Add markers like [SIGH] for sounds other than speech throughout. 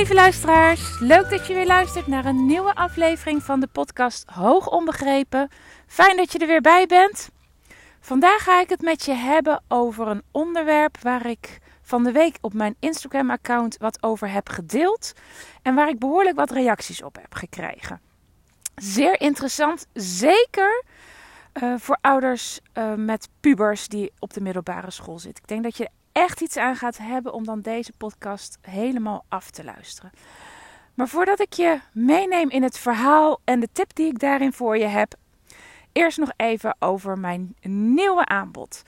lieve luisteraars, leuk dat je weer luistert naar een nieuwe aflevering van de podcast Hoog Onbegrepen. Fijn dat je er weer bij bent. Vandaag ga ik het met je hebben over een onderwerp waar ik van de week op mijn Instagram-account wat over heb gedeeld en waar ik behoorlijk wat reacties op heb gekregen. Zeer interessant, zeker uh, voor ouders uh, met pubers die op de middelbare school zitten. Ik denk dat je echt iets aan gaat hebben om dan deze podcast helemaal af te luisteren. Maar voordat ik je meeneem in het verhaal en de tip die ik daarin voor je heb, eerst nog even over mijn nieuwe aanbod.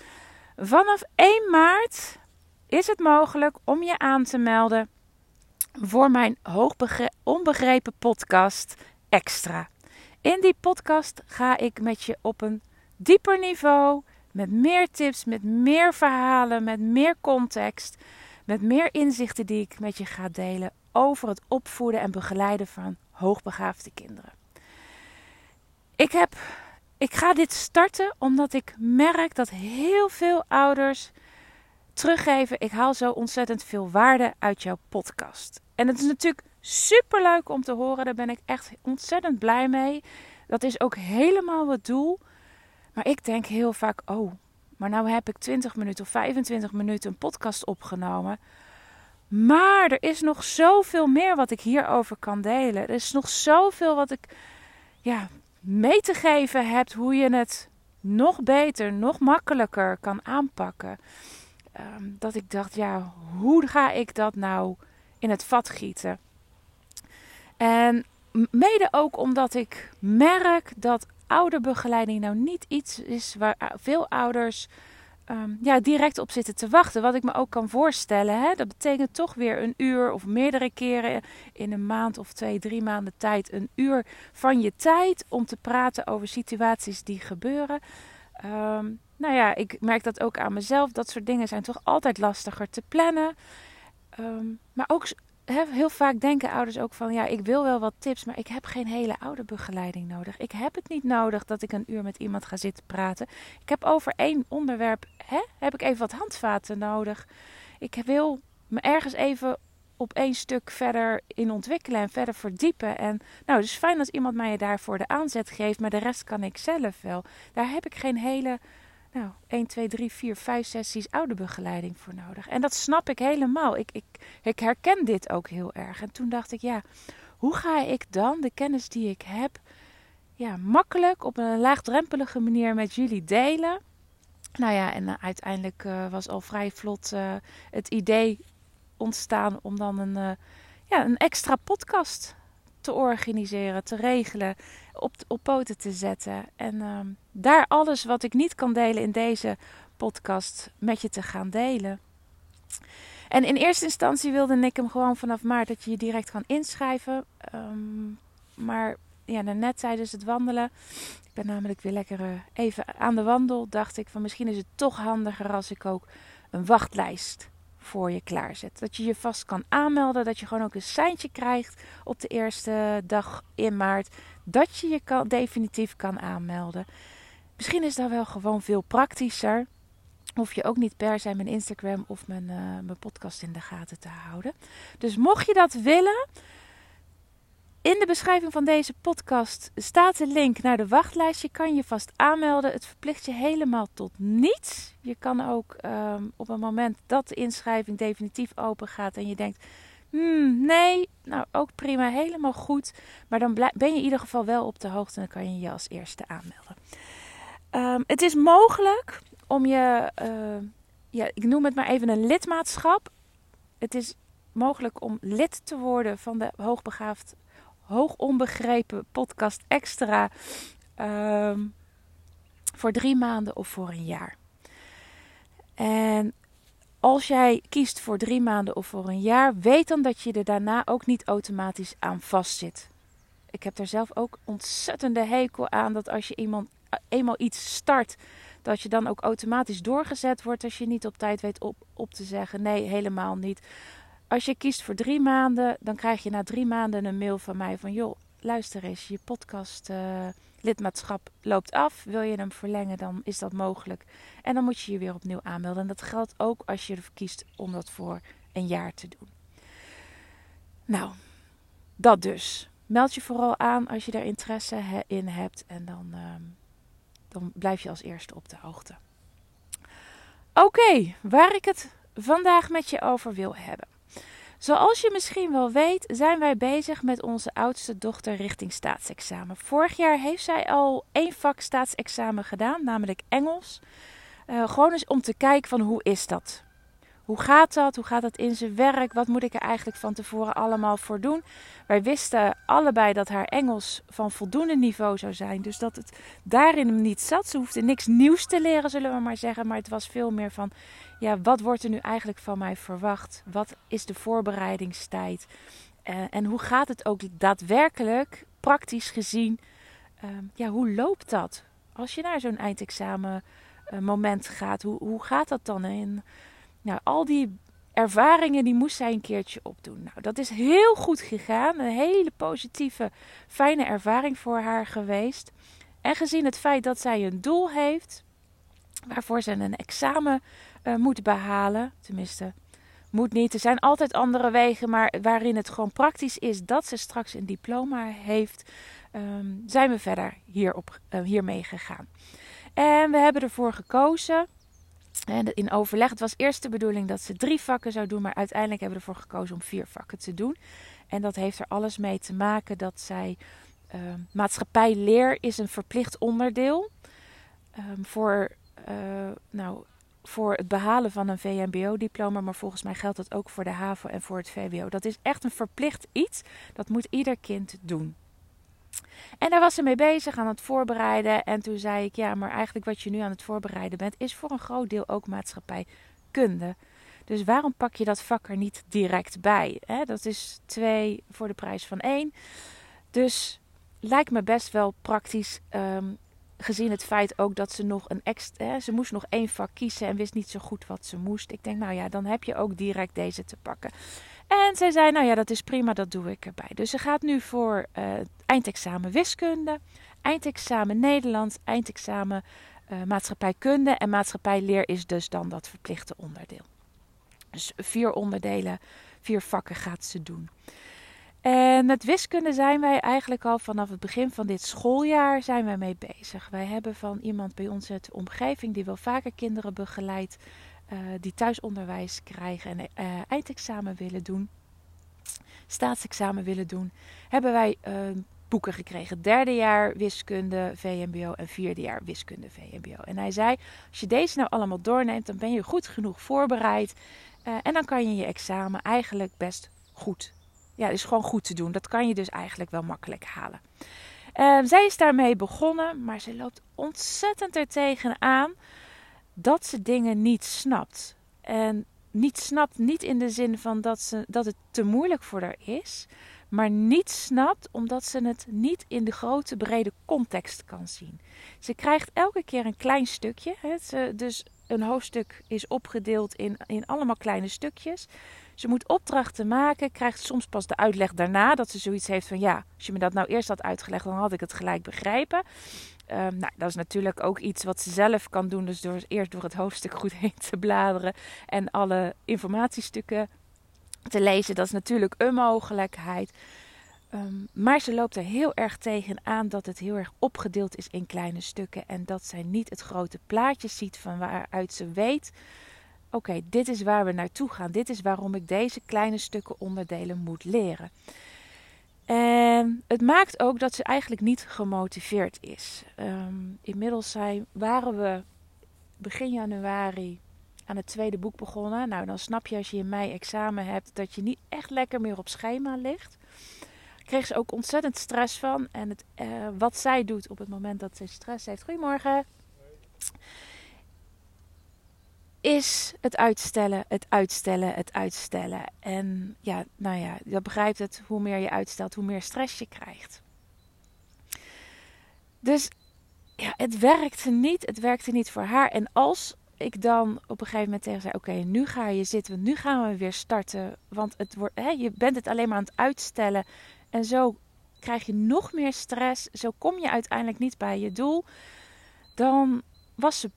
Vanaf 1 maart is het mogelijk om je aan te melden voor mijn onbegrepen podcast Extra. In die podcast ga ik met je op een dieper niveau met meer tips, met meer verhalen, met meer context, met meer inzichten die ik met je ga delen over het opvoeden en begeleiden van hoogbegaafde kinderen. Ik, heb, ik ga dit starten omdat ik merk dat heel veel ouders teruggeven: ik haal zo ontzettend veel waarde uit jouw podcast. En het is natuurlijk super leuk om te horen, daar ben ik echt ontzettend blij mee. Dat is ook helemaal het doel. Maar ik denk heel vaak, oh, maar nou heb ik 20 minuten of 25 minuten een podcast opgenomen. Maar er is nog zoveel meer wat ik hierover kan delen. Er is nog zoveel wat ik ja, mee te geven heb hoe je het nog beter, nog makkelijker kan aanpakken. Ehm, dat ik dacht, ja, hoe ga ik dat nou in het vat gieten? En mede ook omdat ik merk dat ouderbegeleiding nou niet iets is waar veel ouders ehm, ja, direct op zitten te wachten. Wat ik me ook kan voorstellen. Hè? Dat betekent toch weer een uur of meerdere keren in een maand of twee, drie maanden tijd. Een uur van je tijd om te praten over situaties die gebeuren. Um, nou ja, ik merk dat ook aan mezelf. Dat soort dingen zijn toch altijd lastiger te plannen. Ehm, maar ook heel vaak denken ouders ook van ja, ik wil wel wat tips, maar ik heb geen hele ouderbegeleiding nodig. Ik heb het niet nodig dat ik een uur met iemand ga zitten praten. Ik heb over één onderwerp, hè, heb ik even wat handvaten nodig. Ik wil me ergens even op één stuk verder in ontwikkelen en verder verdiepen. En nou, dus fijn als iemand mij daarvoor de aanzet geeft, maar de rest kan ik zelf wel. Daar heb ik geen hele nou, 1, 2, 3, 4, 5 sessies ouderbegeleiding voor nodig. En dat snap ik helemaal. Ik, ik, ik herken dit ook heel erg. En toen dacht ik, ja, hoe ga ik dan de kennis die ik heb, ja, makkelijk op een laagdrempelige manier met jullie delen? Nou ja, en uh, uiteindelijk uh, was al vrij vlot uh, het idee ontstaan om dan een, ja, een extra podcast te organiseren, te regelen, op, op poten te zetten. En ehm, daar alles wat ik niet kan delen in deze podcast met je te gaan delen. En in eerste instantie wilde ik hem gewoon vanaf maart dat je je direct kan inschrijven. Um, maar ja, net tijdens het wandelen, ik ben namelijk weer lekker uh, even aan de wandel, dacht ik van misschien is het toch handiger als ik ook een wachtlijst voor je klaarzet. Dat je je vast kan aanmelden, dat je gewoon ook een seintje krijgt op de eerste dag in maart, dat je je kan, definitief kan aanmelden. Misschien is dat wel gewoon veel praktischer. Hoef je ook niet per se mijn Instagram of mijn, uh, mijn podcast in de gaten te houden. Dus mocht je dat willen, in de beschrijving van deze podcast staat de link naar de wachtlijst. Je kan je vast aanmelden. Het verplicht je helemaal tot niets. Je kan ook um, op een moment dat de inschrijving definitief open gaat en je denkt: hmm, nee, nou ook prima, helemaal goed. Maar dan ben je in ieder geval wel op de hoogte en dan kan je je als eerste aanmelden. Um, het is mogelijk om je, uh, ja, ik noem het maar even een lidmaatschap. Het is mogelijk om lid te worden van de hoogbegaafd hoog onbegrepen podcast extra um, voor drie maanden of voor een jaar. En als jij kiest voor drie maanden of voor een jaar, weet dan dat je er daarna ook niet automatisch aan vastzit. Ik heb daar zelf ook ontzettende hekel aan dat als je iemand eenmaal iets start, dat je dan ook automatisch doorgezet wordt als je niet op tijd weet op, op te zeggen. Nee, helemaal niet. Als je kiest voor drie maanden, dan krijg je na drie maanden een mail van mij van joh, luister eens, je podcast uh, lidmaatschap loopt af. Wil je hem verlengen, dan is dat mogelijk. En dan moet je je weer opnieuw aanmelden. En dat geldt ook als je ervoor kiest om dat voor een jaar te doen. Nou, dat dus. Meld je vooral aan als je daar interesse in hebt en dan, ehm, dan blijf je als eerste op de hoogte. Oké, waar ik het vandaag met je over wil hebben. Zoals je misschien wel weet, zijn wij bezig met onze oudste dochter richting staatsexamen. Vorig jaar heeft zij al één vak staatsexamen gedaan, namelijk Engels. Uh, gewoon eens om te kijken van hoe is dat? Hoe gaat dat? Hoe gaat dat in zijn werk? Wat moet ik er eigenlijk van tevoren allemaal voor doen? Wij wisten allebei dat haar Engels van voldoende niveau zou zijn. Dus dat het daarin niet zat. Ze hoefde niks nieuws te leren, zullen we maar zeggen. Maar het was veel meer van: ja, wat wordt er nu eigenlijk van mij verwacht? Wat is de voorbereidingstijd? Uh, en hoe gaat het ook daadwerkelijk, praktisch gezien? Uh, ja, hoe loopt dat? Als je naar zo'n eindexamen moment gaat, hoe, hoe gaat dat dan? En nou, al die ervaringen die moest zij een keertje opdoen. Nou, dat is heel goed gegaan. Een hele positieve, fijne ervaring voor haar geweest. En gezien het feit dat zij een doel heeft waarvoor ze een examen uh, moet behalen, tenminste, moet niet. Er zijn altijd andere wegen, maar waarin het gewoon praktisch is dat ze straks een diploma heeft, um, zijn we verder hierop, uh, hiermee gegaan. En we hebben ervoor gekozen en in overleg, het was eerst de bedoeling dat ze drie vakken zou doen, maar uiteindelijk hebben we ervoor gekozen om vier vakken te doen. En dat heeft er alles mee te maken dat zij uh, maatschappijleer is een verplicht onderdeel um, voor, uh, nou, voor het behalen van een VMBO-diploma, maar volgens mij geldt dat ook voor de HAVO en voor het VWO. Dat is echt een verplicht iets. Dat moet ieder kind doen. En daar was ze mee bezig aan het voorbereiden. En toen zei ik, ja, maar eigenlijk wat je nu aan het voorbereiden bent, is voor een groot deel ook maatschappijkunde. Dus waarom pak je dat vak er niet direct bij? Dat is twee voor de prijs van één. Dus lijkt me best wel praktisch. Um, gezien het feit ook dat ze nog een extra. Ze moest nog één vak kiezen en wist niet zo goed wat ze moest. Ik denk, nou ja, dan heb je ook direct deze te pakken. En zij zei, nou ja, dat is prima, dat doe ik erbij. Dus ze gaat nu voor uh, eindexamen wiskunde, eindexamen Nederlands, eindexamen uh, maatschappijkunde. En maatschappijleer is dus dan dat verplichte onderdeel. Dus vier onderdelen, vier vakken gaat ze doen. En met wiskunde zijn wij eigenlijk al vanaf het begin van dit schooljaar zijn wij mee bezig. Wij hebben van iemand bij ons uit de omgeving die wel vaker kinderen begeleidt, uh, die thuisonderwijs krijgen en uh, eindexamen willen doen, staatsexamen willen doen, hebben wij uh, boeken gekregen. Derde jaar wiskunde VMBO en vierde jaar wiskunde VMBO. En hij zei, als je deze nou allemaal doorneemt, dan ben je goed genoeg voorbereid en dan kan je je examen eigenlijk best goed ja, is gewoon goed te doen. Dat kan je dus eigenlijk wel makkelijk halen. Uh, zij is daarmee begonnen, maar ze loopt ontzettend er tegenaan dat ze dingen niet snapt. En niet snapt, niet in de zin van dat, ze, dat het te moeilijk voor haar is, maar niet snapt omdat ze het niet in de grote brede context kan zien. Ze krijgt elke keer een klein stukje. Het, dus een hoofdstuk is opgedeeld in, in allemaal kleine stukjes. Ze moet opdrachten maken, krijgt soms pas de uitleg daarna. Dat ze zoiets heeft van ja, als je me dat nou eerst had uitgelegd, dan had ik het gelijk begrijpen. Um, nou, dat is natuurlijk ook iets wat ze zelf kan doen. Dus door eerst door het hoofdstuk goed [LAUGHS] heen te bladeren en alle informatiestukken te lezen. Dat is natuurlijk een mogelijkheid. Um, maar ze loopt er heel erg tegen aan dat het heel erg opgedeeld is in kleine stukken. En dat zij niet het grote plaatje ziet van waaruit ze weet oké, dit is waar we naartoe gaan. Dit is waarom ik deze kleine stukken onderdelen moet leren. En het maakt ook dat ze eigenlijk niet gemotiveerd is. Um, inmiddels zijn, waren we begin januari aan het tweede boek begonnen. Nou, dan snap je als je in mei examen hebt dat je niet echt lekker meer op schema ligt. Kreeg ze ook ontzettend stress van. En het, uh, wat zij doet op het moment dat ze stress heeft. Goedemorgen is het uitstellen, het uitstellen, het uitstellen. En ja, nou ja, je begrijpt het. Hoe meer je uitstelt, hoe meer stress je krijgt. Dus ja, het werkte niet. Het werkte niet voor haar. En als ik dan op een gegeven moment tegen zei: Oké, nu ga je zitten, nu gaan we weer starten. Want het wordt, hè, je bent het alleen maar aan het uitstellen. En zo krijg je nog meer stress. Zo kom je uiteindelijk niet bij je doel. Dan was ze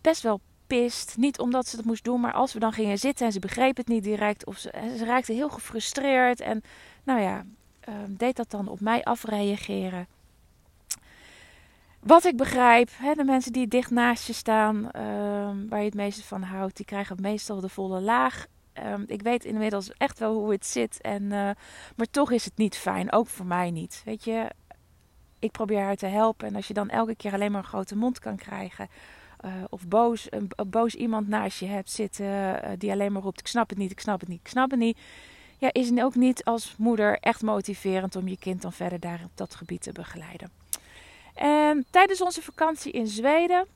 best wel aangepist. Niet omdat ze het moest doen, maar als we dan gingen zitten en ze begreep het niet direct. Of ze, raakte heel gefrustreerd. En nou ja, uh, deed dat dan op mij afreageren. Wat ik begrijp, hè, de mensen die dicht naast je staan, uh, waar je het meeste van houdt, die krijgen meestal de volle laag. Um, ik weet inmiddels echt wel hoe het zit. En, uh, maar toch is het niet fijn. Ook voor mij niet. Weet je, ik probeer haar te helpen. En als je dan elke keer alleen maar een grote mond kan krijgen. Uh, of boos, een, boos iemand naast je hebt zitten uh, die alleen maar roept: Ik snap het niet, ik snap het niet, ik snap het niet. Ja, is ook niet als moeder echt motiverend om je kind dan verder daar op dat gebied te begeleiden. En tijdens onze vakantie in Zweden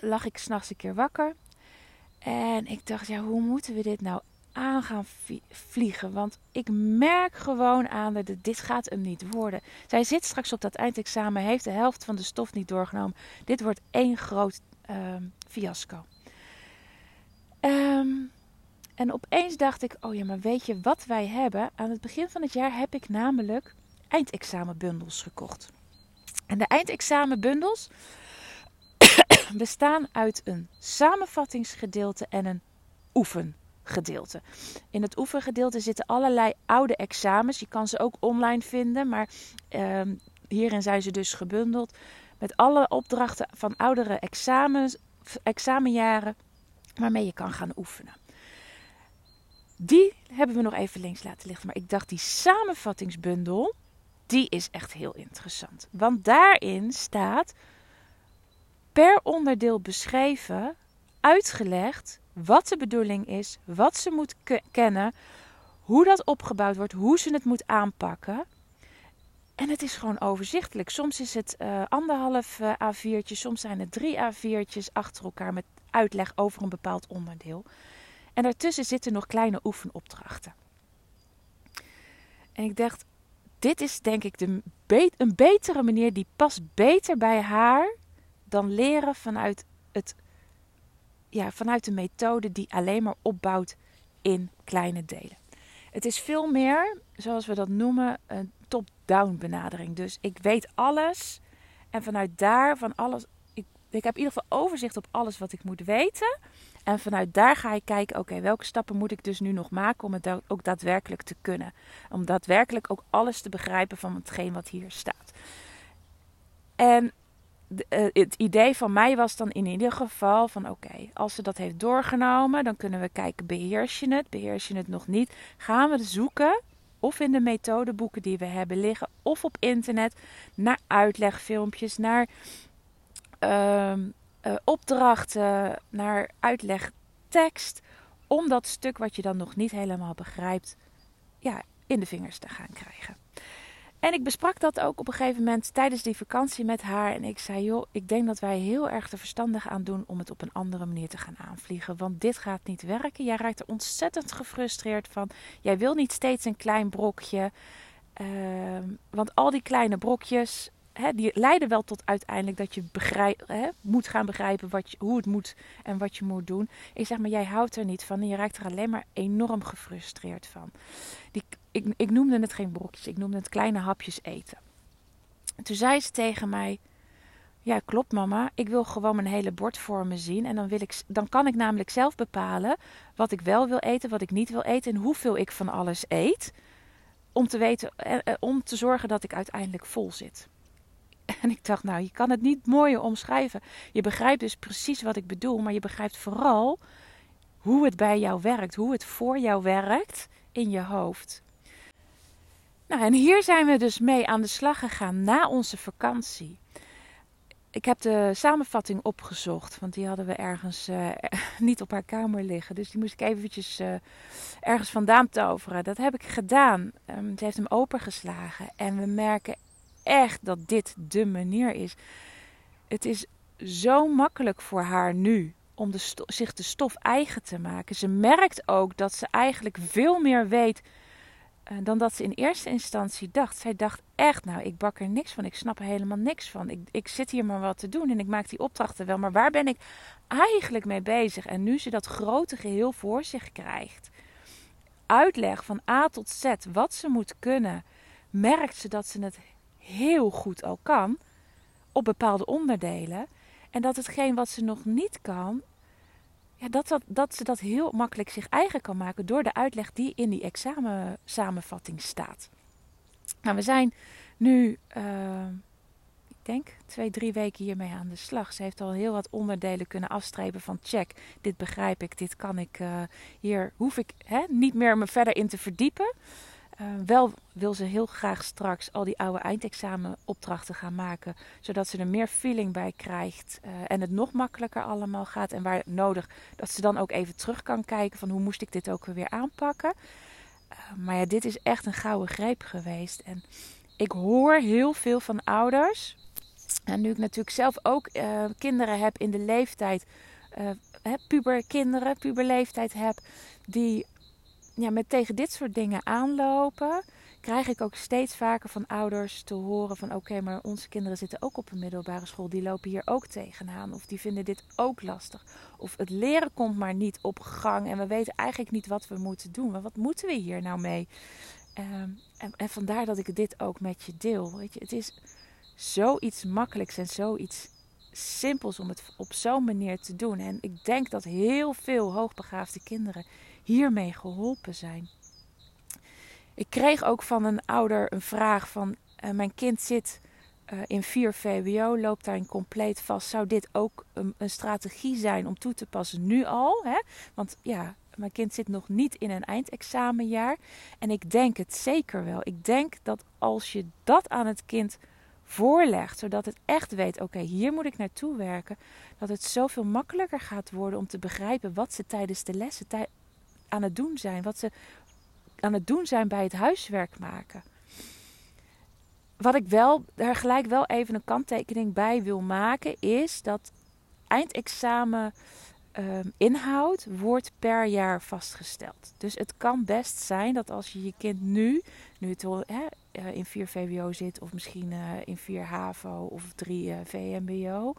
lag ik s'nachts een keer wakker. En ik dacht, ja, hoe moeten we dit nou aan gaan vliegen? Want ik merk gewoon aan dat dit gaat hem niet worden. Zij zit straks op dat eindexamen, heeft de helft van de stof niet doorgenomen. Dit wordt één groot um, fiasco. Um, en opeens dacht ik, oh ja, maar weet je wat wij hebben? Aan het begin van het jaar heb ik namelijk eindexamenbundels gekocht. En de eindexamenbundels [COUGHS] bestaan uit een samenvattingsgedeelte en een oefengedeelte. In het oefengedeelte zitten allerlei oude examens. Je kan ze ook online vinden, maar uh, hierin zijn ze dus gebundeld. Met alle opdrachten van oudere examens, examenjaren waarmee je kan gaan oefenen. Die hebben we nog even links laten liggen. Maar ik dacht, die samenvattingsbundel, die is echt heel interessant. Want daarin staat per onderdeel beschreven, uitgelegd wat de bedoeling is, wat ze moet kennen, hoe dat opgebouwd wordt, hoe ze het moet aanpakken. En het is gewoon overzichtelijk. Soms is het uh, anderhalf uh, A4'tje, soms zijn het drie A4'tjes achter elkaar met uitleg over een bepaald onderdeel. En daartussen zitten nog kleine oefenopdrachten. En ik dacht, dit is denk ik de een betere manier die past beter bij haar dan leren vanuit, het, ja, vanuit de methode die alleen maar opbouwt in kleine delen. Het is veel meer, zoals we dat noemen, een top-down benadering. Dus ik weet alles en vanuit daar van alles. Ik, ik heb in ieder geval overzicht op alles wat ik moet weten. En vanuit daar ga ik kijken, oké, welke stappen moet ik dus nu nog maken om het ook daadwerkelijk te kunnen. Om daadwerkelijk ook alles te begrijpen van hetgeen wat hier staat. En uh, het idee van mij was dan in ieder geval van oké, als ze dat heeft doorgenomen, dan kunnen we kijken, beheers je het, beheers je het nog niet. Gaan we zoeken, of in de methodeboeken die we hebben liggen, of op internet, naar uitlegfilmpjes, naar... Uh, uh, opdrachten, naar uitlegtekst. Om dat stuk wat je dan nog niet helemaal begrijpt, ja, in de vingers te gaan krijgen. En ik besprak dat ook op een gegeven moment tijdens die vakantie met haar. En ik zei: Joh, ik denk dat wij heel erg er verstandig aan doen om het op een andere manier te gaan aanvliegen. Want dit gaat niet werken. Jij raakt er ontzettend gefrustreerd van. Jij wil niet steeds een klein brokje. Uh, want al die kleine brokjes, die leiden wel tot uiteindelijk dat je begrijp, moet gaan begrijpen wat je, hoe het moet en wat je moet doen. Ik zeg maar, jij houdt er niet van en je raakt er alleen maar enorm gefrustreerd van. Die, ik, ik noemde het geen brokjes, ik noemde het kleine hapjes eten. Toen zei ze tegen mij: Ja, klopt, mama. Ik wil gewoon mijn hele bord voor me zien. En dan, wil ik, dan kan ik namelijk zelf bepalen wat ik wel wil eten, wat ik niet wil eten en hoeveel ik van alles eet. Om te, weten, eh, eh om te zorgen dat ik uiteindelijk vol zit. [LAUGHS] En ik dacht, nou, je kan het niet mooier omschrijven. Je begrijpt dus precies wat ik bedoel, maar je begrijpt vooral hoe het bij jou werkt, hoe het voor jou werkt in je hoofd. Nou, en hier zijn we dus mee aan de slag gegaan na onze vakantie. Ik heb de samenvatting opgezocht, want die hadden we ergens uh, [LAUGHS] niet op haar kamer liggen. Dus die moest ik eventjes uh, ergens vandaan toveren. Dat heb ik gedaan. Um, ze heeft hem opengeslagen en we merken echt dat dit de manier is. Het is zo makkelijk voor haar nu om de zich de stof eigen te maken. Ze merkt ook dat ze eigenlijk veel meer weet dan dat ze in eerste instantie dacht. Zij dacht echt, nou, ik bak er niks van. Ik snap er helemaal niks van. Ik, ik zit hier maar wat te doen en ik maak die opdrachten wel. Maar waar ben ik eigenlijk mee bezig? En nu ze dat grote geheel voor zich krijgt, uitleg van A tot Z wat ze moet kunnen, merkt ze dat ze het heel goed al kan op bepaalde onderdelen. En dat hetgeen wat ze nog niet kan, ja, dat, dat, dat ze dat heel makkelijk zich eigen kan maken door de uitleg die in die examensamenvatting staat. Nou, we zijn nu, uh, ik denk, twee, drie weken hiermee aan de slag. Ze heeft al heel wat onderdelen kunnen afstrepen van check, dit begrijp ik, dit kan ik, uh, hier hoef ik hè, niet meer me verder in te verdiepen. Uh, wel wil ze heel graag straks al die oude eindexamenopdrachten gaan maken, zodat ze er meer feeling bij krijgt uh, en het nog makkelijker allemaal gaat. En waar nodig, dat ze dan ook even terug kan kijken van hoe moest ik dit ook weer aanpakken. Uh, maar ja, dit is echt een gouden greep geweest. En ik hoor heel veel van ouders. En nu ik natuurlijk zelf ook kinderen heb in de leeftijd, puberkinderen, puberleeftijd heb, die ja, met tegen dit soort dingen aanlopen, krijg ik ook steeds vaker van ouders te horen van oké, maar onze kinderen zitten ook op een middelbare school, die lopen hier ook tegenaan of die vinden dit ook lastig. Of het leren komt maar niet op gang en we weten eigenlijk niet wat we moeten doen. Maar wat moeten we hier nou mee? Um, en, en, vandaar dat ik dit ook met je deel. Weet je, het is zoiets makkelijks en zoiets simpels om het op zo'n manier te doen. En ik denk dat heel veel hoogbegaafde kinderen hiermee geholpen zijn. Ik kreeg ook van een ouder een vraag van uh, mijn kind zit uh, in 4 VWO, loopt daarin compleet vast. Zou dit ook een, een, strategie zijn om toe te passen nu al? Hè? Want ja, mijn kind zit nog niet in een eindexamenjaar. En ik denk het zeker wel. Ik denk dat als je dat aan het kind voorlegt, zodat het echt weet: oké, hier moet ik naartoe werken, dat het zoveel makkelijker gaat worden om te begrijpen wat ze tijdens de lessen aan het doen zijn, wat ze aan het doen zijn bij het huiswerk maken. Wat ik wel, daar gelijk wel even een kanttekening bij wil maken, is dat eindexamen um, inhoud wordt per jaar vastgesteld. Dus het kan best zijn dat als je je kind nu, nu het eh, in 4 VWO zit, of misschien uh, in 4 HAVO of 3 uh, VMBO,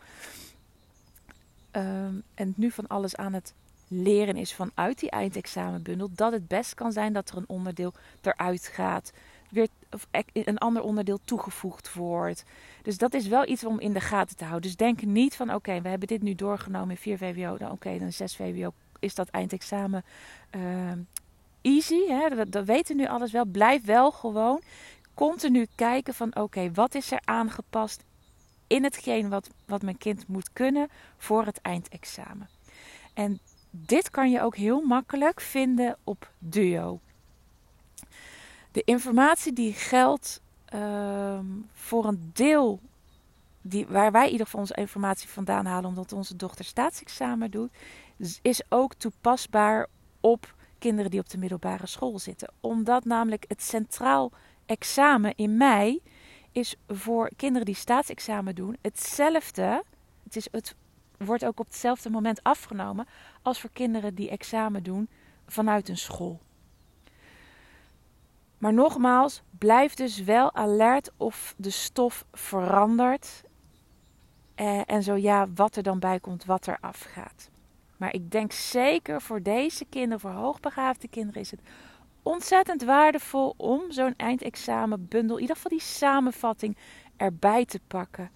um, en nu van alles aan het leren is vanuit die eindexamenbundel, dat het best kan zijn dat er een onderdeel eruit gaat, weer of een ander onderdeel toegevoegd wordt. Dus dat is wel iets om in de gaten te houden. Dus denk niet van oké, we hebben dit nu doorgenomen in 4 VWO, dan oké, dan 6 VWO is dat eindexamen uh, easy. Hè? Dat, dat weten nu alles wel. Blijf wel gewoon continu kijken van oké, wat is er aangepast in hetgeen wat, wat mijn kind moet kunnen voor het eindexamen. En dit kan je ook heel makkelijk vinden op Duo. De informatie die geldt uh, voor een deel die, waar wij in ieder geval onze informatie vandaan halen, omdat onze dochter staatsexamen doet, is ook toepasbaar op kinderen die op de middelbare school zitten. Omdat namelijk het centraal examen in mei is voor kinderen die staatsexamen doen hetzelfde. Het is het wordt ook op hetzelfde moment afgenomen als voor kinderen die examen doen vanuit een school. Maar nogmaals, blijf dus wel alert of de stof verandert. Eh, en zo ja, wat er dan bij komt, wat er afgaat. Maar ik denk zeker voor deze kinderen, voor hoogbegaafde kinderen, is het ontzettend waardevol om zo'n eindexamenbundel, in ieder geval die samenvatting, erbij te pakken.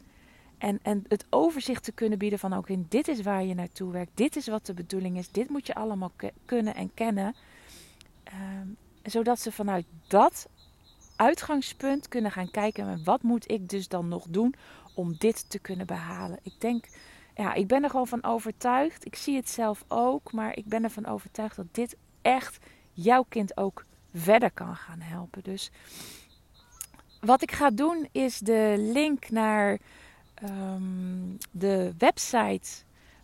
En, en het overzicht te kunnen bieden van oké, dit is waar je naartoe werkt. Dit is wat de bedoeling is. Dit moet je allemaal kunnen en kennen. Ehm, zodat ze vanuit dat uitgangspunt kunnen gaan kijken. Wat moet ik dus dan nog doen om dit te kunnen behalen? Ik denk, ja, ik ben er gewoon van overtuigd. Ik zie het zelf ook. Maar ik ben ervan overtuigd dat dit echt jouw kind ook verder kan gaan helpen. Dus wat ik ga doen is de link naar um, de website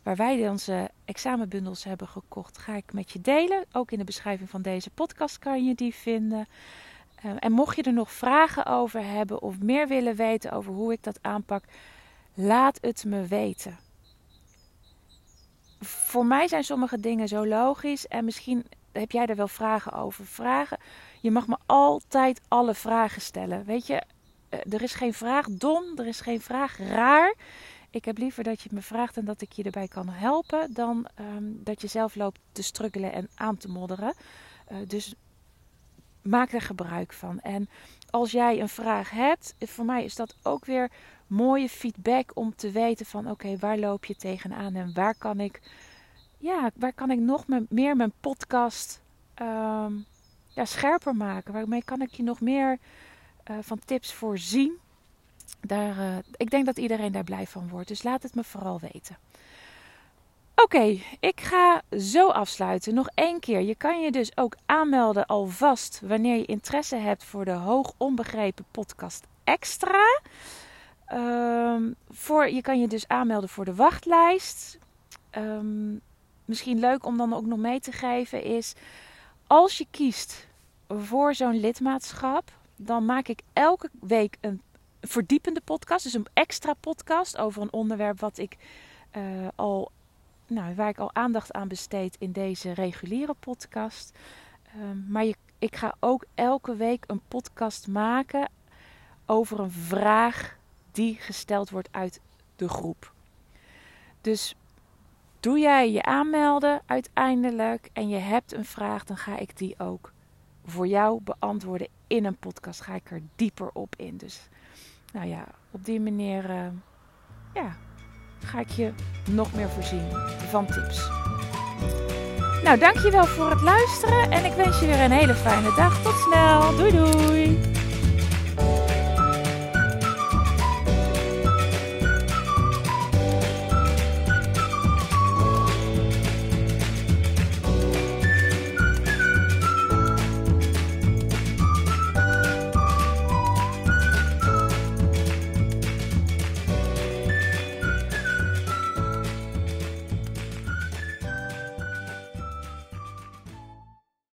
waar wij onze examenbundels hebben gekocht, ga ik met je delen. Ook in de beschrijving van deze podcast kan je die vinden. Uh, en mocht je er nog vragen over hebben of meer willen weten over hoe ik dat aanpak, laat het me weten. Voor mij zijn sommige dingen zo logisch en misschien heb jij er wel vragen over. Vragen. Je mag me altijd alle vragen stellen. Weet je, er is geen vraag dom, er is geen vraag raar. Ik heb liever dat je me vraagt en dat ik je erbij kan helpen, dan um, dat je zelf loopt te struggelen en aan te modderen. Uh, dus maak er gebruik van. En als jij een vraag hebt, voor mij is dat ook weer mooie feedback om te weten van oké, waar loop je tegenaan en waar kan ik, ja, waar kan ik nog meer mijn podcast ehm, ja, scherper maken? Waarmee kan ik je nog meer uh, van tips voorzien? Daar, uh, ik denk dat iedereen daar blij van wordt. Dus laat het me vooral weten. Oké, ik ga zo afsluiten. Nog één keer. Je kan je dus ook aanmelden alvast wanneer je interesse hebt voor de Hoog Onbegrepen Podcast Extra. Um, voor, je kan je dus aanmelden voor de wachtlijst. Um, misschien leuk om dan ook nog mee te geven is... als je kiest voor zo'n lidmaatschap... dan maak ik elke week een verdiepende podcast. Dus een extra podcast over een onderwerp wat ik uh, al nou, waar ik al aandacht aan besteed in deze reguliere podcast. Um, maar je, ik ga ook elke week een podcast maken over een vraag die gesteld wordt uit de groep. Dus doe jij je aanmelden uiteindelijk en je hebt een vraag, dan ga ik die ook voor jou beantwoorden in een podcast. Ga ik er dieper op in. Dus nou ja, op die manier uh, ja, ga ik je nog meer voorzien van tips. Nou, dankjewel voor het luisteren en ik wens je weer een hele fijne dag. Tot snel. Doei doei.